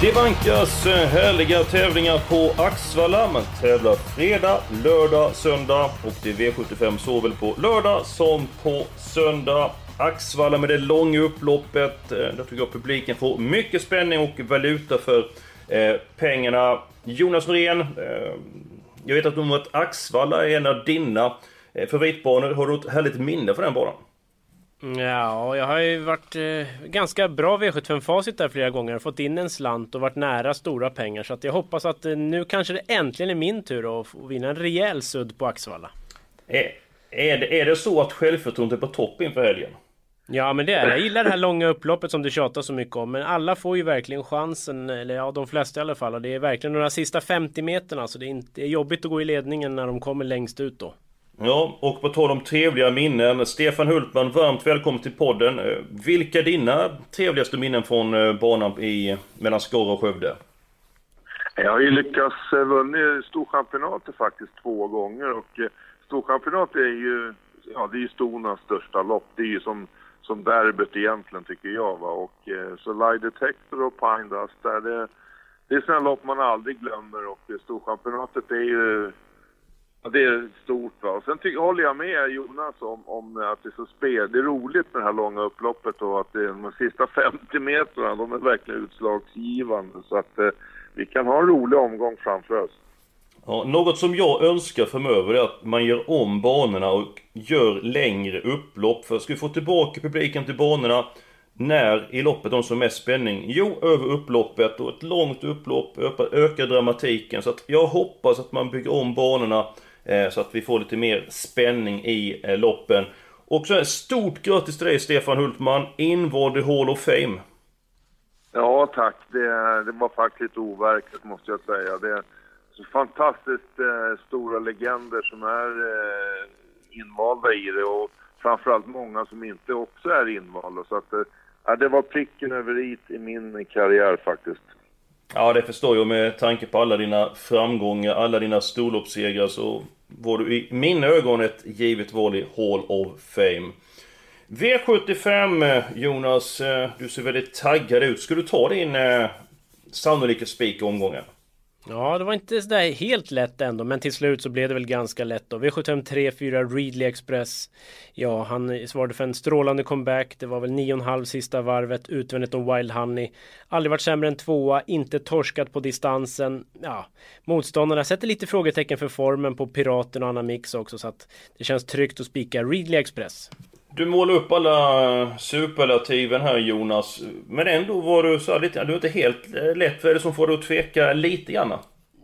Det vankas eh, härliga tävlingar på Axvalla. Man tävlar fredag, lördag, söndag och det är V75 såväl på lördag som på söndag. Axvalla med det långa upploppet. Eh, där tycker jag publiken får mycket spänning och valuta för eh, pengarna. Jonas Norén, jag vet att du att Axvalla är en av dina favoritbanor. Har du ett härligt minne för den banan? Ja, jag har ju varit eh, ganska bra V75-facit där flera gånger. Fått in en slant och varit nära stora pengar. Så att jag hoppas att eh, nu kanske det äntligen är min tur att få vinna en rejäl sudd på Axevalla. Är, är, det, är det så att självförtroendet är på topp inför helgen? Ja men det är. Jag gillar det här långa upploppet som du tjatar så mycket om. Men alla får ju verkligen chansen. Eller ja, de flesta i alla fall. Och det är verkligen de sista 50 meterna. Så det är, inte, det är jobbigt att gå i ledningen när de kommer längst ut då. Ja, och på tal om trevliga minnen. Stefan Hultman, varmt välkommen till podden. Eh, vilka är dina trevligaste minnen från eh, banan i, mellan Skara och Skövde? Jag har ju lyckats vinna vunnit Storchampionatet faktiskt två gånger och Storchampionatet är ju, ja det är ju Stonas största lopp. Det är ju som, som derbyt egentligen tycker jag va. Och så Lie Detector och Pine Dust där det, det är sådana lopp man aldrig glömmer och Storchampionatet är ju det är stort. Va? Och sen ty- håller jag med Jonas om, om att det är så spel. Det är roligt med det här långa upploppet och att det, är de sista 50 metrarna, de är verkligen utslagsgivande. Så att eh, vi kan ha en rolig omgång framför oss. Ja, något som jag önskar framöver är att man gör om banorna och gör längre upplopp. För ska vi få tillbaka publiken till banorna när i loppet de som mest spänning? Jo, över upploppet och ett långt upplopp ökar- dramatiken. Så att jag hoppas att man bygger om banorna så att vi får lite mer spänning i eh, loppen. Och så stort grattis till dig Stefan Hultman, invald i Hall of Fame. Ja tack, det, det var faktiskt overkligt måste jag säga. Det är så fantastiskt eh, stora legender som är eh, invalda i det och framförallt många som inte också är invalda. Så att, eh, det var pricken över i i min karriär faktiskt. Ja, det förstår jag med tanke på alla dina framgångar, alla dina storloppssegrar så vore du i mina ögon ett givet val i Hall of Fame. V75 eh, Jonas, eh, du ser väldigt taggad ut. Ska du ta din eh, sannolika spik i omgången? Ja, det var inte sådär helt lätt ändå, men till slut så blev det väl ganska lätt då. V75 3, 4, Readly Express. Ja, han svarade för en strålande comeback. Det var väl 9,5 sista varvet, utvändigt om Wild Honey. Aldrig varit sämre än tvåa, inte torskat på distansen. Ja, motståndarna sätter lite frågetecken för formen på Piraten och Anna Mix också, så att det känns tryggt att spika Readly Express. Du målar upp alla superlativen här Jonas. Men ändå var du så här lite, du är inte helt eh, lätt. Vad är det som får dig att tveka lite grann?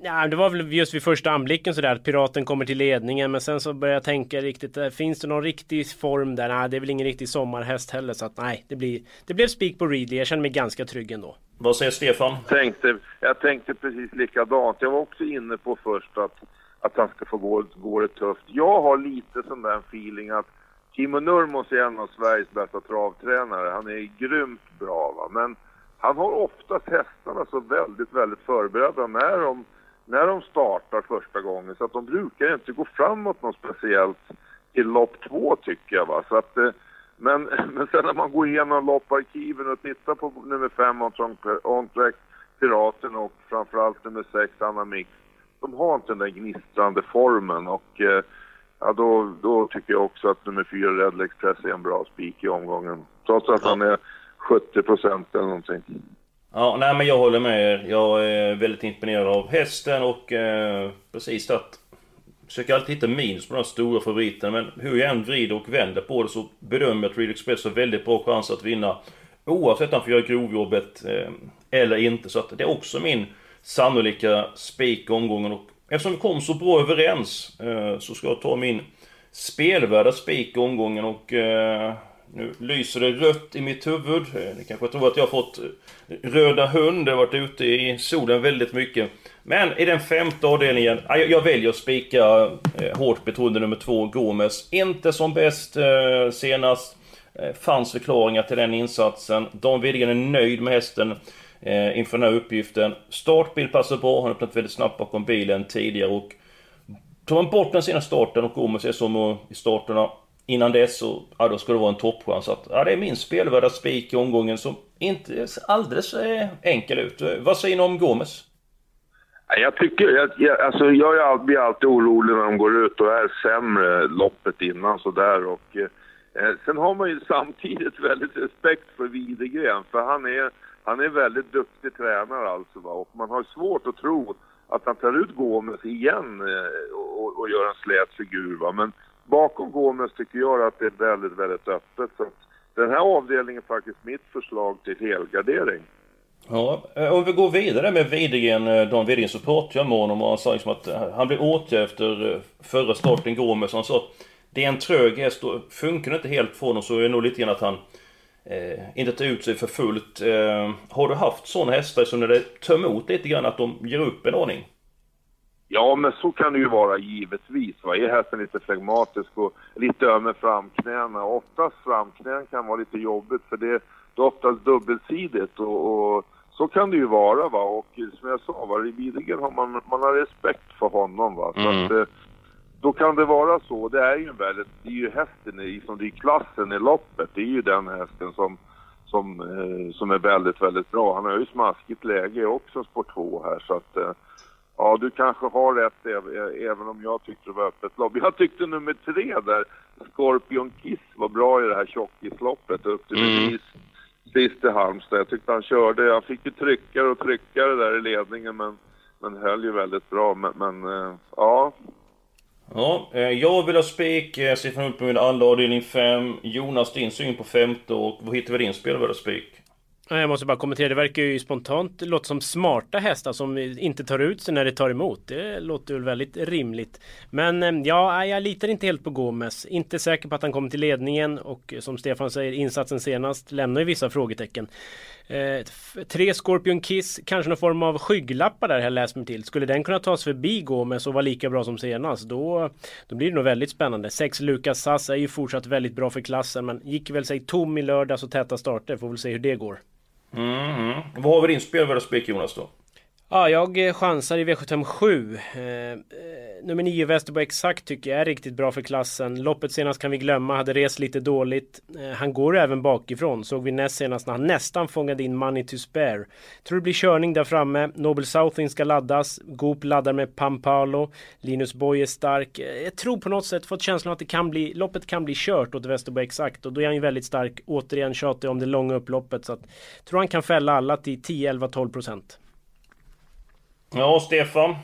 Ja, det var väl just vid första anblicken sådär att Piraten kommer till ledningen men sen så började jag tänka riktigt, eh, finns det någon riktig form där? Nej, det är väl ingen riktig sommarhäst heller så att nej, det, blir, det blev spik på Readly. Jag känner mig ganska trygg ändå. Vad säger Stefan? Tänkte, jag tänkte precis likadant. Jag var också inne på först att, att han ska få gå, gå det tufft. Jag har lite sån där feeling att Timo Nurmos är en av Sveriges bästa travtränare. Han är grymt bra va. Men han har oftast hästarna så väldigt, väldigt förberedda när de, när de startar första gången. Så att de brukar inte gå framåt något speciellt till lopp två tycker jag va. Så att, eh, men, men sen när man går igenom lopparkiven och tittar på nummer fem, Ontrack, Piraten och framförallt nummer sex, Anna Mix. De har inte den där gnistrande formen och eh, ja, då, då tycker jag också att nummer fyra, Red Express, är en bra spik i omgången. Trots att han är 70 procent eller någonting. Ja, nej men jag håller med er. Jag är väldigt imponerad av hästen och eh, precis att... Försöker alltid hitta minus på de här stora favoriterna men hur jag än vrider och vänder på det så bedömer jag att Real Express har väldigt bra chans att vinna. Oavsett om han får göra grovjobbet eh, eller inte. Så att det är också min sannolika spik omgången. Och eftersom vi kom så bra överens eh, så ska jag ta min spelvärda spik i omgången och... Eh, Nu lyser det rött i mitt huvud. Eh, ni kanske tror att jag har fått eh, röda hund. Jag har varit ute i solen väldigt mycket. Men i den femte avdelningen, jag väljer att spika eh, hårt betroende nummer två, Gomes. Inte som bäst senast. Fanns förklaringar till den insatsen. Dan Widgren är nöjd med hästen Eh, inför den här uppgiften. Startbil passar bra, han har öppnat väldigt snabbt bakom bilen tidigare och Tar man bort den sena starten och Gomes är som i starterna innan dess så, ja då ska det vara en toppchans. Att, ja, det är min spelvärda spik i omgången som inte ser alldeles eh, enkel ut. Eh, vad säger ni om Gomes? Jag tycker, jag, jag, alltså jag blir alltid orolig när de går ut och är sämre loppet innan sådär och eh, Eh, sen har man ju samtidigt väldigt respekt för Widegren för han är, han är väldigt duktig tränare alltså va? och man har svårt att tro att han tar ut Gomes igen eh, och, och, gör en slät figur. Va? Men bakom Gomes tycker jag att det är väldigt, väldigt öppet. Så den här avdelningen är faktiskt mitt förslag till helgardering. Ja, eh, om vi går vidare med Widegren, Dan Widegren, så pratade jag med honom och han sa liksom att han blev åtgärd efter förra starten Gomes. Han sa att det är en trög häst och funkar det inte helt för honom så är det nog lite grann att han eh, inte ta ut sig för fullt. Eh, har du haft sådana hästar som när det tar emot lite grann att de ger upp en aning? Ja, men så kan det ju vara givetvis. Va? Är hästen lite flegmatisk och lite öm med framknäna. Oftast framknän kan vara lite jobbigt för det, det är oftast dubbelsidigt och, och så kan det ju vara. Va? Och som jag sa, va? Widegren har man, man har respekt för honom. Va? Så mm. att, eh, då kan det vara så. Det är ju väldigt, det är ju hästen i, som det är klassen i loppet. Det är ju den hästen som, som, eh, som är väldigt, väldigt bra. Han har ju smaskigt läge också, spår 2 här så att eh, Ja, du kanske har rätt även om jag tyckte det var öppet lopp. Jag tyckte nummer tre där, Scorpion Kiss, var bra i det här tjockisloppet upp till mm. sist i Halmstad. Jag tyckte han körde, han fick ju tryckare och tryckare där i ledningen men, men höll ju väldigt bra. Men, men eh, ja, Ja, eh, jag vill ha spik. Siffran upp fram min andra avdelning 5. Jonas, din syn på femte och vad hittar vi din spelvärda spik? Jag måste bara kommentera, det verkar ju spontant låta som smarta hästar som inte tar ut sig när det tar emot. Det låter väl väldigt rimligt. Men eh, ja, jag litar inte helt på Gomes. Inte säker på att han kommer till ledningen och eh, som Stefan säger, insatsen senast lämnar ju vissa frågetecken. Eh, tre Scorpion Kiss, kanske någon form av skygglappar där har jag läst mig till. Skulle den kunna tas förbi Gomes och vara lika bra som senast, då, då blir det nog väldigt spännande. Sex Lucas Sass är ju fortsatt väldigt bra för klassen, men gick väl sig tom i lördags och täta starter. Får väl se hur det går. Mm, -hmm. Vad har vi din spelvärda spik Jonas då? Ja, jag eh, chansar i V757. Eh, eh, nummer 9 Västerbo exakt tycker jag är riktigt bra för klassen. Loppet senast kan vi glömma, hade rest lite dåligt. Eh, han går även bakifrån, såg vi näst senast när han nästan fångade in Money to Spare. Tror det blir körning där framme. Nobel Southing ska laddas. Goop laddar med Pampalo. Linus Boy är stark. Eh, jag tror på något sätt, fått känslan att det kan bli, loppet kan bli kört åt Västerbo exakt. Och då är han ju väldigt stark. Återigen tjatar jag om det långa upploppet. Så att, tror han kan fälla alla till 10, 11, 12 procent. Ja, Stefan?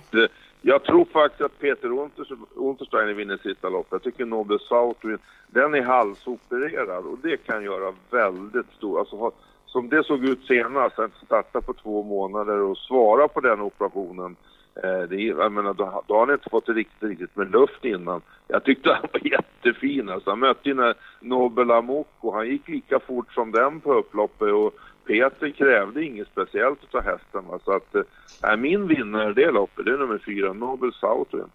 Jag tror faktiskt att Peter Untersteiner vinner sista loppet. Jag tycker Nobel South, den är halsopererad och det kan göra väldigt stor... Alltså, som det såg ut senast, att starta på två månader och svara på den operationen. Eh, det, jag menar, då, då har han inte fått riktigt, riktigt med luft innan. Jag tyckte han var jättefin alltså. Han mötte ju Nobel Amok och Han gick lika fort som den på upploppet och Peter krävde inget speciellt av hästen. Va? Så att, äh, min vinnare det loppet, det är nummer fyra, Nobel Southwind.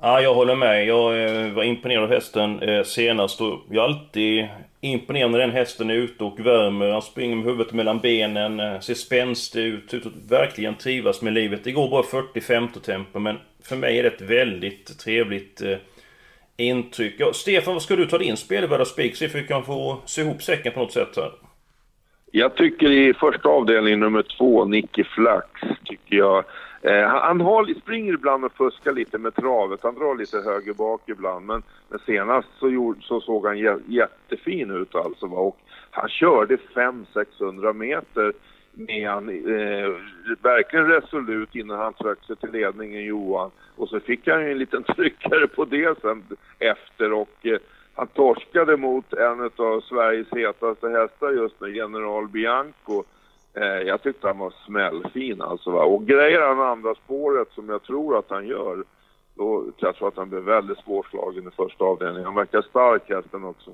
Ja, jag håller med. Jag eh, var imponerad av hästen eh, senast och jag är alltid imponerad när den hästen är ute och värmer. Han springer med huvudet mellan benen, eh, ser spänstig ut, ut och verkligen trivas med livet. Det går bara 40-50 tempo men för mig är det ett väldigt trevligt eh, intryck. Ja, Stefan, vad ska du ta din spelvärda spik? Se om vi kan få se ihop säcken på något sätt här. Jag tycker i första avdelningen nummer två, Nicky Flax, tycker jag. Eh, han har, springer ibland och fuskar lite med travet. Han drar lite höger bak ibland. Men, men senast så, gjorde, så såg han jättefin ut alltså. Va? Och han körde 500-600 meter med han, eh, verkligen resolut innan han tryckte sig till ledningen, Johan. Och så fick han ju en liten tryckare på det sen efter och eh, han torskade mot en av Sveriges hetaste hästar just nu, General Bianco. Eh, jag tyckte han var smällfin alltså. Va? Och grejer han andra spåret som jag tror att han gör, då jag tror att han blir väldigt svårslagen i första avdelningen. Han verkar stark hästen också.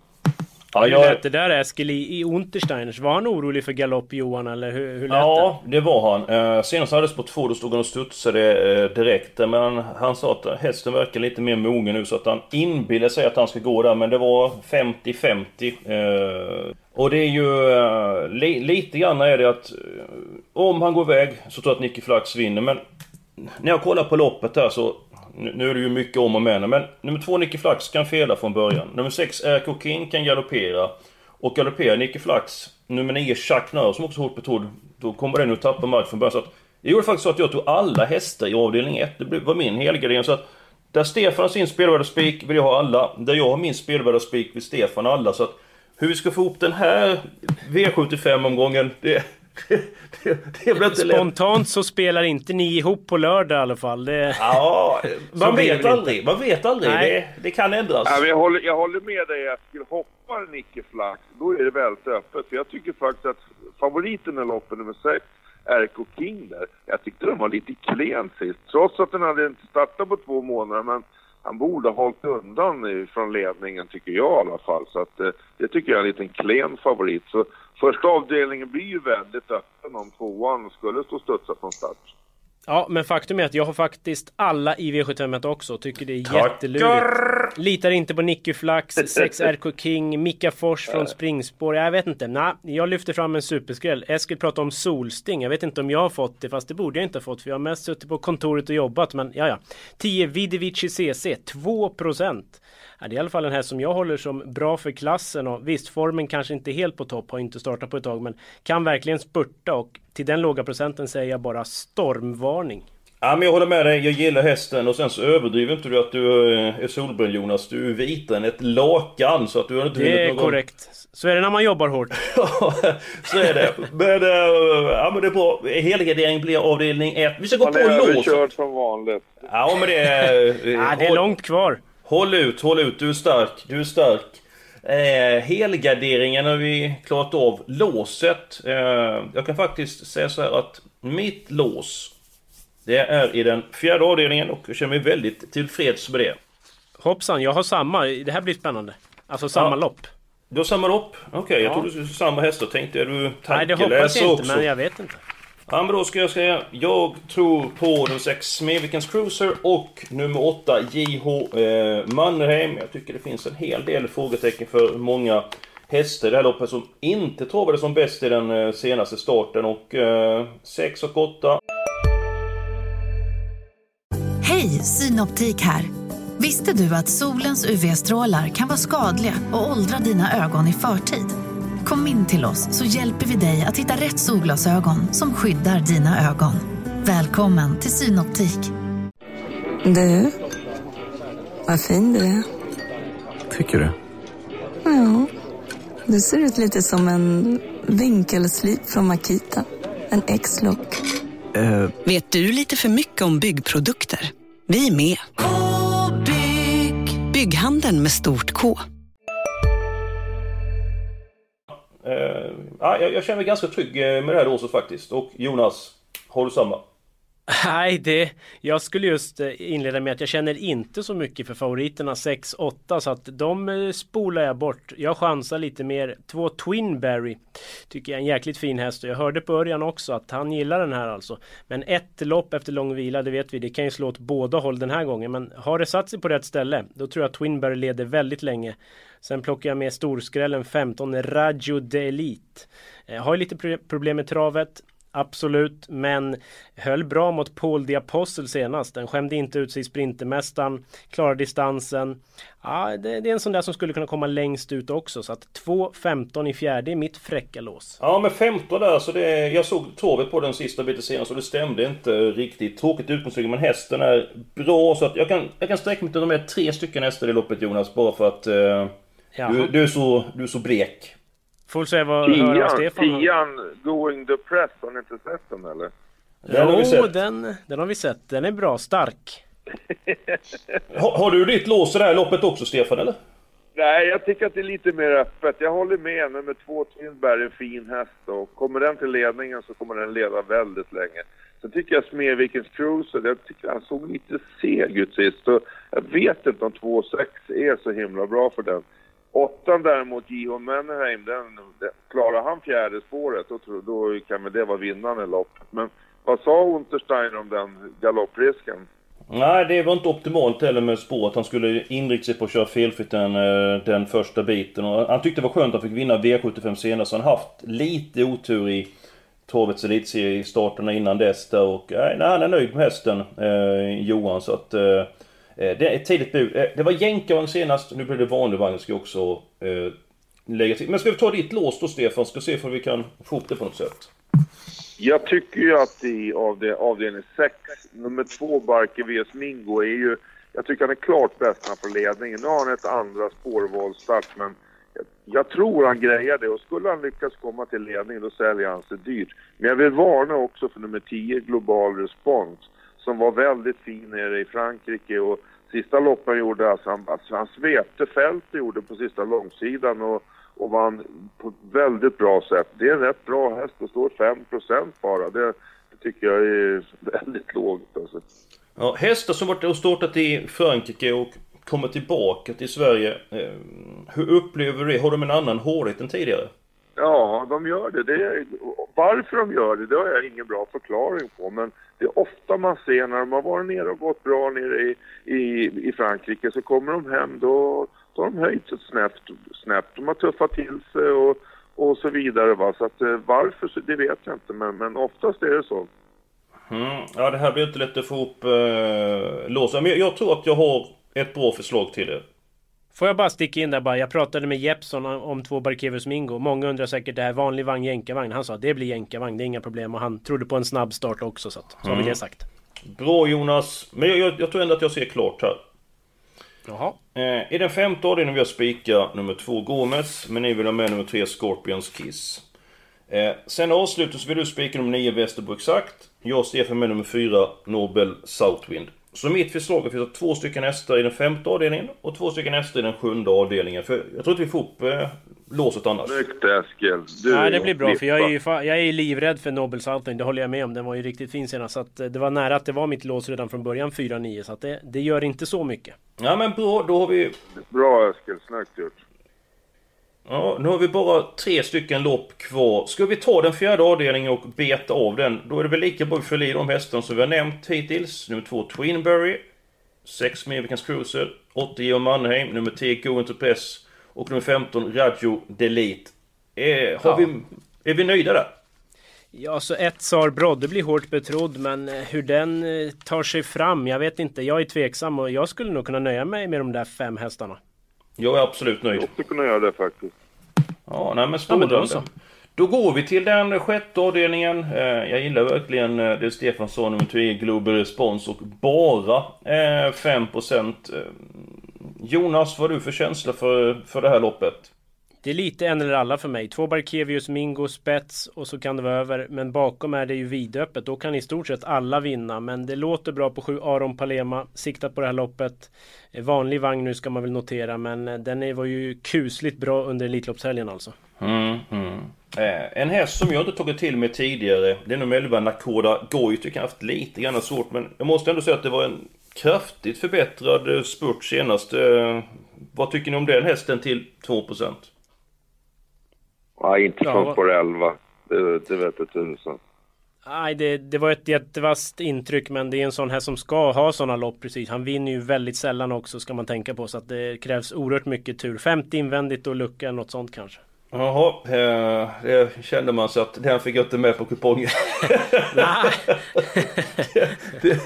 Ja, Hur jag, lät det där Eskil i, i Untersteiners? Var han orolig för galopp Johan eller hur, hur lät ja, det var han. Eh, senast hade Sport 2, då stod han och studsade eh, direkt. Men han, han sa att hästen verkar lite mer mogen nu så att han inbillar sig att han ska gå där. Men det var 50-50. Eh, och det är ju eh, li, lite grann är det att eh, om han går iväg så tror jag att Nicky Flax vinner. Men när jag kollar på loppet här så nu är det ju mycket om och men, men nummer två Nicky Flax kan fela från början. Nummer sex RK King kan galoppera. Och galopperar Nicky Flax, nummer nio Chuck Nör som också är hårt betrodd, då kommer den att tappa mark från början. Så att, jag gjorde faktiskt så att jag tog alla hästar i avdelning 1. Det var min helgardering. Så att där Stefan har sin spelvärda spik vill jag ha alla. Där jag har min spelvärda spik vill Stefan ha alla. Så att hur vi ska få ihop den här V75-omgången, det, det, det, det inte lätt. Spontant så spelar inte ni ihop på lördag i alla fall. Det... Ja, man vet aldrig. Man vet aldrig. Nej. Det, det kan ändras. Ja, men jag, håller, jag håller med dig Eskil. Hoppar Nicke Flax, då är det väldigt öppet. För jag tycker faktiskt att favoriten i loppet nummer 6, RK King där, jag tyckte den var lite klen sist. Trots att den hade inte startat på två månader, men han borde ha hållit undan från ledningen tycker jag i alla fall. Så att, eh, det tycker jag är en liten klen favorit. Så första avdelningen blir ju väldigt öppen om tvåan skulle stå studsa från start. Ja, men faktum är att jag har faktiskt alla i V75 också. Tycker det är Tackar! jättelurigt. Litar inte på Nicky Flax, 6 RK King, Mika Fors från springspår. Jag vet inte. Nej, jag lyfter fram en superskräll. Eskil pratar om solsting. Jag vet inte om jag har fått det, fast det borde jag inte ha fått. För jag har mest suttit på kontoret och jobbat. Men ja, ja. 10 Vidivici CC, 2%. Ja, det är i alla fall en häst som jag håller som bra för klassen och visst formen kanske inte helt på topp, har inte startat på ett tag men kan verkligen spurta och till den låga procenten säger jag bara stormvarning. Ja, men jag håller med dig. Jag gillar hästen. Och sen så överdriver inte du att du eh, är solbränd Jonas. Du är vitare än ett lakan. Så att du har inte Det är någon korrekt. Så är det när man jobbar hårt. Ja, så är det. Men, eh, ja, men det är bra. Helgardering blir avdelning 1. Vi ska gå Han på är lås. överkörd som vanligt. Ja, men det är... eh, Ja, det är långt kvar. Håll ut, håll ut. Du är stark. Du är stark. Eh, helgarderingen har vi klarat av. Låset. Eh, jag kan faktiskt säga så här att mitt lås det är i den fjärde avdelningen och jag känner mig väldigt tillfreds med det. Hoppsan, jag har samma. Det här blir spännande. Alltså samma Ja. lopp. Du har samma lopp? Okej, jag Ja. trodde du skulle samma hästar. Tänkte jag du Nej, det tankeläser hoppas jag inte, också. men jag vet inte. Ja, men då ska jag säga, jag tror på den 6 Smedvikens Cruiser och nummer 8 JH eh, Mannerheim. Jag tycker det finns en hel del frågetecken för många hästar i det här loppet som inte travade som bäst i den eh, senaste starten och eh, 6 och 8 Hej, Synoptik här. Visste du att solens UV-strålar kan vara skadliga och åldra dina ögon i förtid? Kom in till oss så hjälper vi dig att hitta rätt solglasögon som skyddar dina ögon. Välkommen till Synoptik. Du, vad fin du är. Tycker du? Ja, du ser ut lite som en vinkelslip från Makita. En X-look. Eh, Vet du lite för mycket om byggprodukter? Vi är med. -bygg. Bygghandeln med stort K. Uh, ja, jag, jag känner mig ganska trygg eh, med det här låset faktiskt. Och Jonas, har du samma? Nej, det... Jag skulle just eh, inleda med att jag känner inte så mycket för favoriterna 6-8 så att de eh, spolar jag bort. Jag chansar lite mer. Två Twinberry tycker jag är en jäkligt fin häst och jag hörde på Örjan också att han gillar den här alltså. Men ett lopp efter lång vila, det vet vi, det kan ju slå åt båda håll den här gången. Men har det satt sig på rätt ställe, då tror jag att Twinberry leder väldigt länge. Sen plockar jag med storskrällen 15 Radio de Elite. Eh, har ju lite problem med travet. Absolut, men höll bra mot Paul the Apostle senast. Den skämde inte ut sig i Sprintermästaren, klarade distansen. Ja, det, det är en sån där som skulle kunna komma längst ut också. Så att 2.15 i fjärde är mitt fräcka lås. Ja, men 15 där, så det, jag såg torvet på den sista biten senast och det stämde inte riktigt. Tråkigt utgångsläge, men hästen är bra så att jag kan, jag kan sträcka mig till de här tre stycken hästar i loppet Jonas, bara för att eh, du, du, är så, du är så blek. Får se vad Tian, Stefan har. tian Going the Press, har ni inte sett den eller? Den har vi Jo, sett. den, den har vi sett. Den är bra, stark. Har, har du ditt lås i det här loppet också Stefan, eller? Nej, jag tycker att det är lite mer öppet. Jag håller med. Nummer två, Twinberg, är en fin häst. Och kommer den till ledningen så kommer den leda väldigt länge. Sen tycker jag Smedvikens Cruiser, jag tycker han såg lite seg ut sist. Så jag vet inte om 2,6 är så himla bra för den. Åttan däremot, J.H. Mannerheim, den, den, klarar han fjärde spåret då, tror- då kan väl det vara vinnande lopp. Men vad sa Untersteiner om den galopprisken? Nej, det var inte optimalt heller med spåret. Han skulle inrikta sig på att köra felfritt den, eh, den första biten. Och han tyckte det var skönt att han fick vinna V75 senast. Så han har haft lite otur i Travets elitserie i starterna innan dess där. Och eh, nej, han är nöjd med hästen, eh, Johan. Så att... Eh, Eh, det är ett tidigt bud. Eh, det var jänkarvagn senast, nu blir det vanlig vagn. Ska jag också eh, lägga till. Men ska vi ta ditt lås då Stefan? Ska se om vi kan få ihop det på något sätt. Jag tycker ju att i avdel, avdelning 6, nummer 2 Barker VS Mingo är ju... Jag tycker han är klart bäst på ledningen. Nu har han ett andra spårvalsstart men jag, jag tror han grejer det och skulle han lyckas komma till ledningen då säljer han sig dyrt. Men jag vill varna också för nummer 10 Global Response som var väldigt fin nere i Frankrike och sista loppen gjorde alltså han, alltså han svepte fältet gjorde på sista långsidan och, och vann på ett väldigt bra sätt. Det är en rätt bra häst, det står 5% bara. Det, det tycker jag är väldigt lågt alltså. Ja, hästar som varit och startat i Frankrike och kommer tillbaka till Sverige. Eh, hur upplever du det? Har de en annan hårdhet än tidigare? Ja, de gör det. det är, varför de gör det, det har jag ingen bra förklaring på. Men det är ofta man ser när de har varit nere och gått bra nere i, i, i Frankrike så kommer de hem då, då har de höjt sig snäppt, snäppt. De har tuffat till sig och, och så vidare. Va? Så att, eh, varför, så- det vet jag inte. Men, men oftast är det så. Mm. Ja, det här blir inte lätt att få ihop eh, låsen. Men jag, jag tror att jag har ett bra förslag till det. Får jag bara sticka in där bara. Jag pratade med Jeppson om, två Barkevius Mingo. Många undrar säkert det här vanlig vagn, jänkarvagn. Han sa det blir jänkarvagn, det är inga problem. Och han trodde på en snabb start också så att, så har vi Mm. det sagt. Bra Jonas. Men jag, jag, jag tror ändå att jag ser klart här. Jaha. Eh, I den femte avdelningen vill jag spika nummer två Gomes. Men ni vill ha med nummer tre Scorpions Kiss. Eh, sen avslutar så vill du spika nummer nio Västerbo exakt. Jag Stefan med nummer fyra Nobel Southwind. Så mitt förslag är att vi tar två stycken hästar i den femte avdelningen och två stycken hästar i den sjunde avdelningen. För jag tror inte vi får ihop eh, låset annars. Snyggt Eskil. Du Nej det blir bra för jag är ju jag är livrädd för Nobel Southwind. Det håller jag med om. Den var ju riktigt fin senast. Så att eh, det var nära att det var mitt lås redan från början 4-9. Så att det, det gör inte så mycket. Ja men bra, då har vi... Bra Eskil, snyggt gjort. Ja, nu har vi bara tre stycken lopp kvar. Ska vi ta den fjärde avdelningen och beta av den? Då är det väl lika bra att vi fyller i de hästarna som vi har nämnt hittills. Nummer två Twinberry. 6 Americans Cruiser. 8 Geo Mannheim. Nummer 10 Go Into Press. Och nummer 15 Raggio Delete. Eh, har Ja. vi, är vi nöjda där? Ja, så ett Sar Brodde blir hårt betrodd, men eh, hur den eh, tar sig fram, jag vet inte. Jag är tveksam och jag skulle nog kunna nöja mig med de där fem hästarna. Jag är absolut nöjd. Jag skulle kunna göra det faktiskt. Ja, nej men Ja, strålande. så. Då går vi till den sjätte avdelningen. Eh, Jag gillar verkligen eh, det Stefan sa, nummer 3 Global Response och bara eh, 5%. Eh, Jonas, vad har du för känsla för, för det här loppet? Det är lite en eller alla för mig. Två Barkevius, Mingo, Spets och så kan det vara över. Men bakom är det ju vidöppet. Då kan i stort sett alla vinna. Men det låter bra på sju Aron Palema. Siktat på det här loppet. Eh, vanlig vagn nu ska man väl notera. Men eh, den var ju kusligt bra under Elitloppshelgen alltså. Mm, mm. Eh, en häst som jag inte tagit till mig tidigare, det är nummer 11 Nakoda Goy. Tycker jag haft lite grann svårt, men jag måste ändå säga att det var en kraftigt förbättrad eh, spurt senast. Eh, vad tycker ni om den hästen till 2%? Nej, inte Ja, från spår 11. Det, det vet jag tusan. Nej, det, det var ett jättevast intryck men det är en sån här som ska ha såna lopp precis. Han vinner ju väldigt sällan också ska man tänka på så att det krävs oerhört mycket tur. 50 invändigt och lucka, något sånt kanske. Jaha, eh, det kände man så att den fick jag inte med på kupongen. det,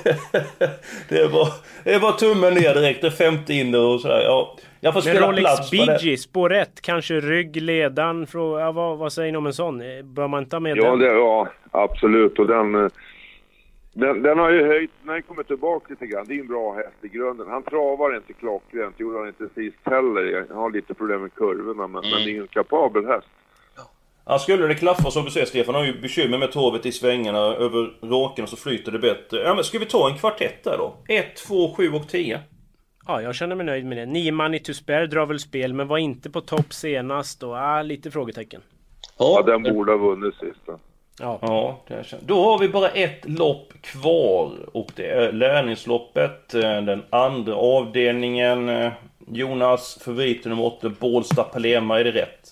det, var, det var tummen ner direkt, det 50 in och sådär. Ja, jag får Men spela Rolex plats på det. Bee spår 1, kanske rygg, ledan, ja, vad, vad säger ni om en sån? Eh, Bör man inte ha med Ja, den? det, ja, absolut. Och den, eh, den, den har ju höjt, när den kommer tillbaka lite grann, det är en bra häst i grunden. Han travar inte klockrent, det gjorde han inte sist heller. Han har lite problem med kurvorna, men, men det är en kapabel häst. Ja, skulle det klaffa som du säger Stefan, har ju bekymmer med torvet i svängarna över raken så flyter det bättre. Ja men ska vi ta en kvartett där då? 1, 2, 7 och 10. Ja, jag känner mig nöjd med det. Nio Money to Spare drar väl spel, men var inte på topp senast och ah, lite frågetecken. Ja, den borde ha vunnit sist. då. Ja. Ja, det känns. Då har vi bara ett lopp kvar och det är Lärningsloppet, eh, den andra avdelningen. Eh, Jonas, favoriten nummer 8, Bålsta Palema, är det rätt?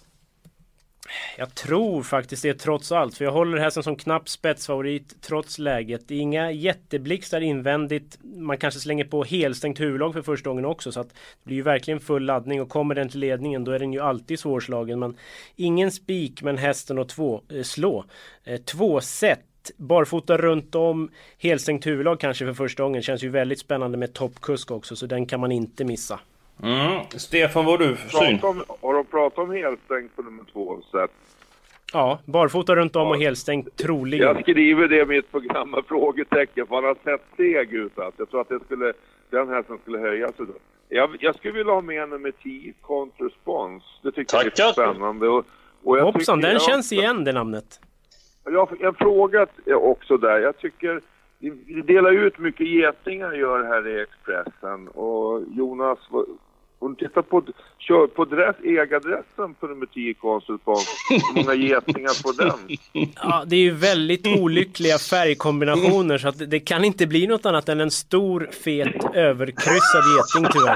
Jag tror faktiskt det trots allt, för jag håller hästen som knapp spetsfavorit trots läget. Det är inga jätteblixtar invändigt. Man kanske slänger på helstängt huvudlag för första gången också, så att det blir ju verkligen full laddning och kommer den till ledningen då är den ju alltid svårslagen. Men ingen spik men hästen och två eh, slå. Eh, två set barfota runt om, helstängt huvudlag kanske för första gången. Känns ju väldigt spännande med toppkusk också, så den kan man inte missa. Mm. Stefan, vad har du för syn? Om, har de pratat om helstängt på nummer två? Så Ja, barfota runt om och helstängt troligen. Jag skriver det i mitt program med frågetecken, för han har sett seg ut. Alltså. Jag tror att det skulle, den hästen skulle höjas. Jag, jag skulle vilja ha med nummer 10, Contrespons. Det tycker Tackar. jag är spännande. Och, och jag Hoppsan, den jag, känns igen det namnet. Jag har en fråga också där. Jag tycker vi delar ut mycket getingar gör här i Expressen. Och Jonas, om du tittar på, kör på dress, ägadressen på nummer 10 Consulpons, hur många getingar på den? Ja, det är ju väldigt olyckliga färgkombinationer så att det- kan inte bli något annat än en stor, fet, överkryssad geting tyvärr.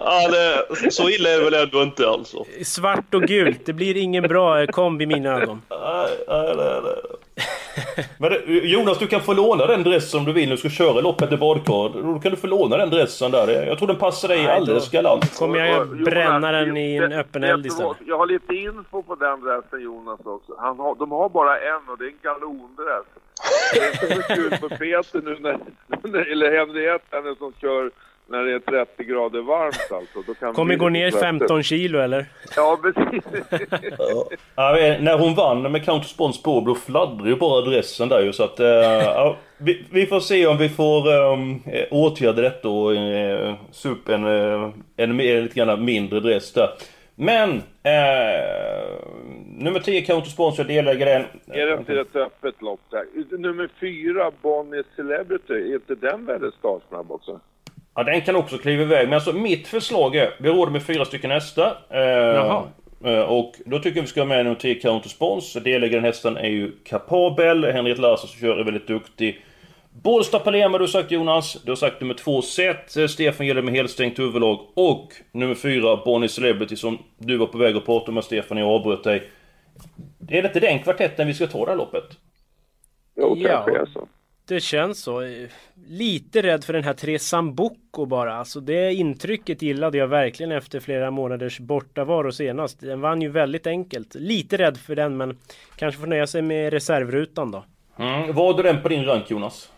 Ja, det, så illa är det väl ändå inte alltså? Svart och gult, det blir ingen bra kombi i mina ögon. Nej, nej, nej, nej. Men det, Jonas, du kan få låna den dressen om du vill. Du ska köra loppet i badkar. Då kan du få låna den dressen där. Jag tror den passar dig alldeles galant. Kommer jag bränna den i en öppen eld istället. Jag har lite info på den dressen Jonas också. Han har, de har bara en och det är en galondress. Det är inte så kul för Peter nu när, när eller Henrietta när som kör när det är 30 grader varmt alltså. Då kan Kommer gå ner svettigt. 15 kilo eller? Ja, precis. Ja, när hon vann med Counter Spons på då fladdrade ju bara adressen där ju så att... eh, ja, vi, vi får se om vi får um, åtgärda detta och uh, se upp en, uh, en, mer- lite grann mindre dress där. Men... Uh, nummer 10 Counter Spons, jag delägger den. Är det inte ett öppet lopp där? Nummer fyra, Bonnie Celebrity, är inte den väldigt startsnabb också? Ja, den kan också kliva iväg. Men alltså mitt förslag är, vi råder med fyra stycken hästar. Eh, Jaha. eh, Och då tycker jag vi ska ha med nummer 10 Counter Spons. Delägaren hästen är ju kapabel. Henrik Larsson som kör är väldigt duktig. Bålsta Palema du har sagt Jonas. Du har sagt nummer två Set. Eh, Stefan gäller med helstängt huvudlag. Och nummer fyra Bonnie Celebrity som du var på väg att prata med Stefan jag avbröt dig. Är det inte den kvartetten vi ska ta det här loppet? Jo, Ja. kanske är så. Det känns så. Lite rädd för den här tre Sambuco bara. Alltså det intrycket gillade jag verkligen efter flera månaders bortavaro senast. Den vann ju väldigt enkelt. Lite rädd för den men kanske får nöja sig med reservrutan då. Mm. Vad är den på din rank Jonas?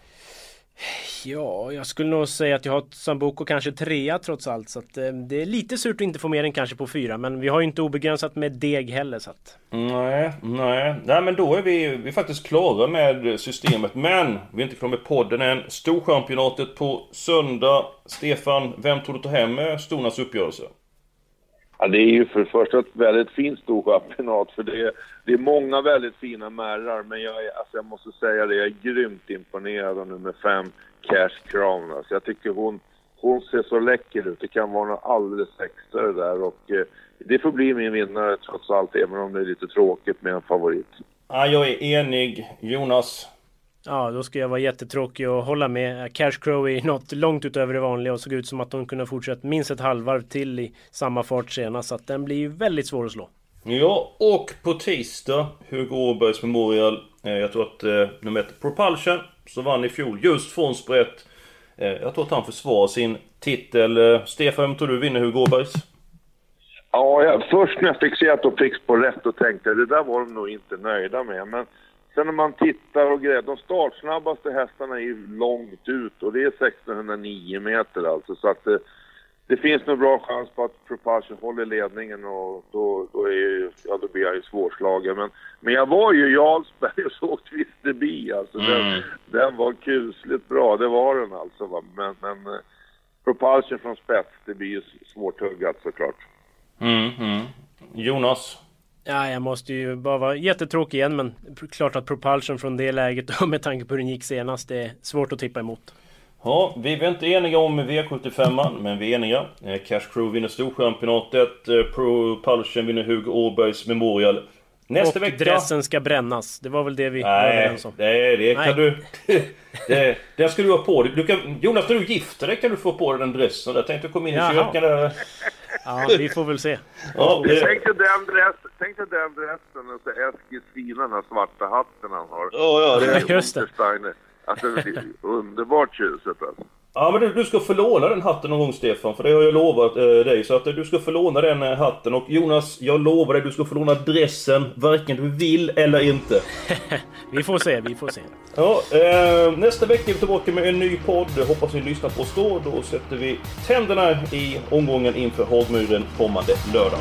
Ja, jag skulle nog säga att jag har Sambuco kanske trea trots allt. Så att, eh, det är lite surt att inte få med den kanske på fyra. Men vi har ju inte obegränsat med deg heller. Så att. Nej, nej. Nej men då är vi, vi är faktiskt klara med systemet. Men vi är inte klara med podden än. Storchampionatet på söndag. Stefan, vem tror du tar hem eh, Stornas uppgörelse? Ja, det är ju för det första ett väldigt fint storchampionat för det är, det är många väldigt fina märrar men jag, är, alltså jag måste säga det, jag är grymt imponerad av nummer fem, Cash Crown. Alltså jag tycker hon, hon ser så läcker ut. Det kan vara något alldeles extra det där och eh, det får bli min vinnare trots allt även om det är lite tråkigt med en favorit. Ja, jag är enig. Jonas? Ja, då ska jag vara jättetråkig och hålla med. Cash Crow är något långt utöver det vanliga och såg ut som att de kunde fortsätta minst ett halvvarv till i samma fart senast. Så att den blir ju väldigt svår att slå. Ja, och på tisdag Hugo Åbergs Memorial. Eh, jag tror att eh, nummer ett Propulsion, som vann i fjol just från sprätt. Eh, jag tror att han försvarar sin titel. Eh, Stefan, vem tror du vinner Hugo Åbergs? Ja, jag, först när jag fick se att de fick på rätt och tänkte det där var de nog inte nöjda med. Men sen när man tittar och grejer, de startsnabbaste hästarna är ju långt ut och det är 1609 meter alltså. Så att det, det finns nog bra chans på att Propulsion håller ledningen och då, då, är, ju- ja, då blir jag ju svårslagen. Men, men jag var ju i Jarlsberg och såg Twister Bee alltså. Den, den var kusligt bra, det var den alltså. Va? Men, men eh, Propulsion från spets, det blir ju svårtuggat såklart. Mm, mm. Jonas? Ja, jag måste ju bara vara jättetråkig igen men klart att Propulsion från det läget och med tanke på hur den gick senast det är svårt att tippa emot. Ja, vi är inte eniga om V75 men vi är eniga. Eh, Cash Crew vinner Storchampionatet. Eh, Propulsion vinner Hugo Åbergs Memorial. Nästa och vecka... dressen ska brännas. Det var väl det vi var Nej, överens om. det, det Nej. kan du... Det, det ska du ha på dig. Du kan, Jonas, när du gifter dig kan du få på dig den dressen. Jag tänkte komma in i Jaha. köket där. Ja, vi får väl se. Ja, det, Tänk dig den, dress, tänk dig den dressen och så Eskilstuna, den här svarta hatten han har. Ja, ja, det- är Just det. Alltså, det är underbart tjuset alltså. Ja men du, du ska få låna den hatten någon gång Stefan, för det har jag lovat eh, dig. Så att eh, du ska få låna den eh, hatten. Och Jonas, jag lovar dig, du ska få låna dressen, varken du vill eller inte. Vi får se, vi får se. Ja, eh, nästa vecka är vi tillbaka med en ny podd. Hoppas ni lyssnar på oss då. Då sätter vi tänderna i omgången inför Hagmyren kommande lördag.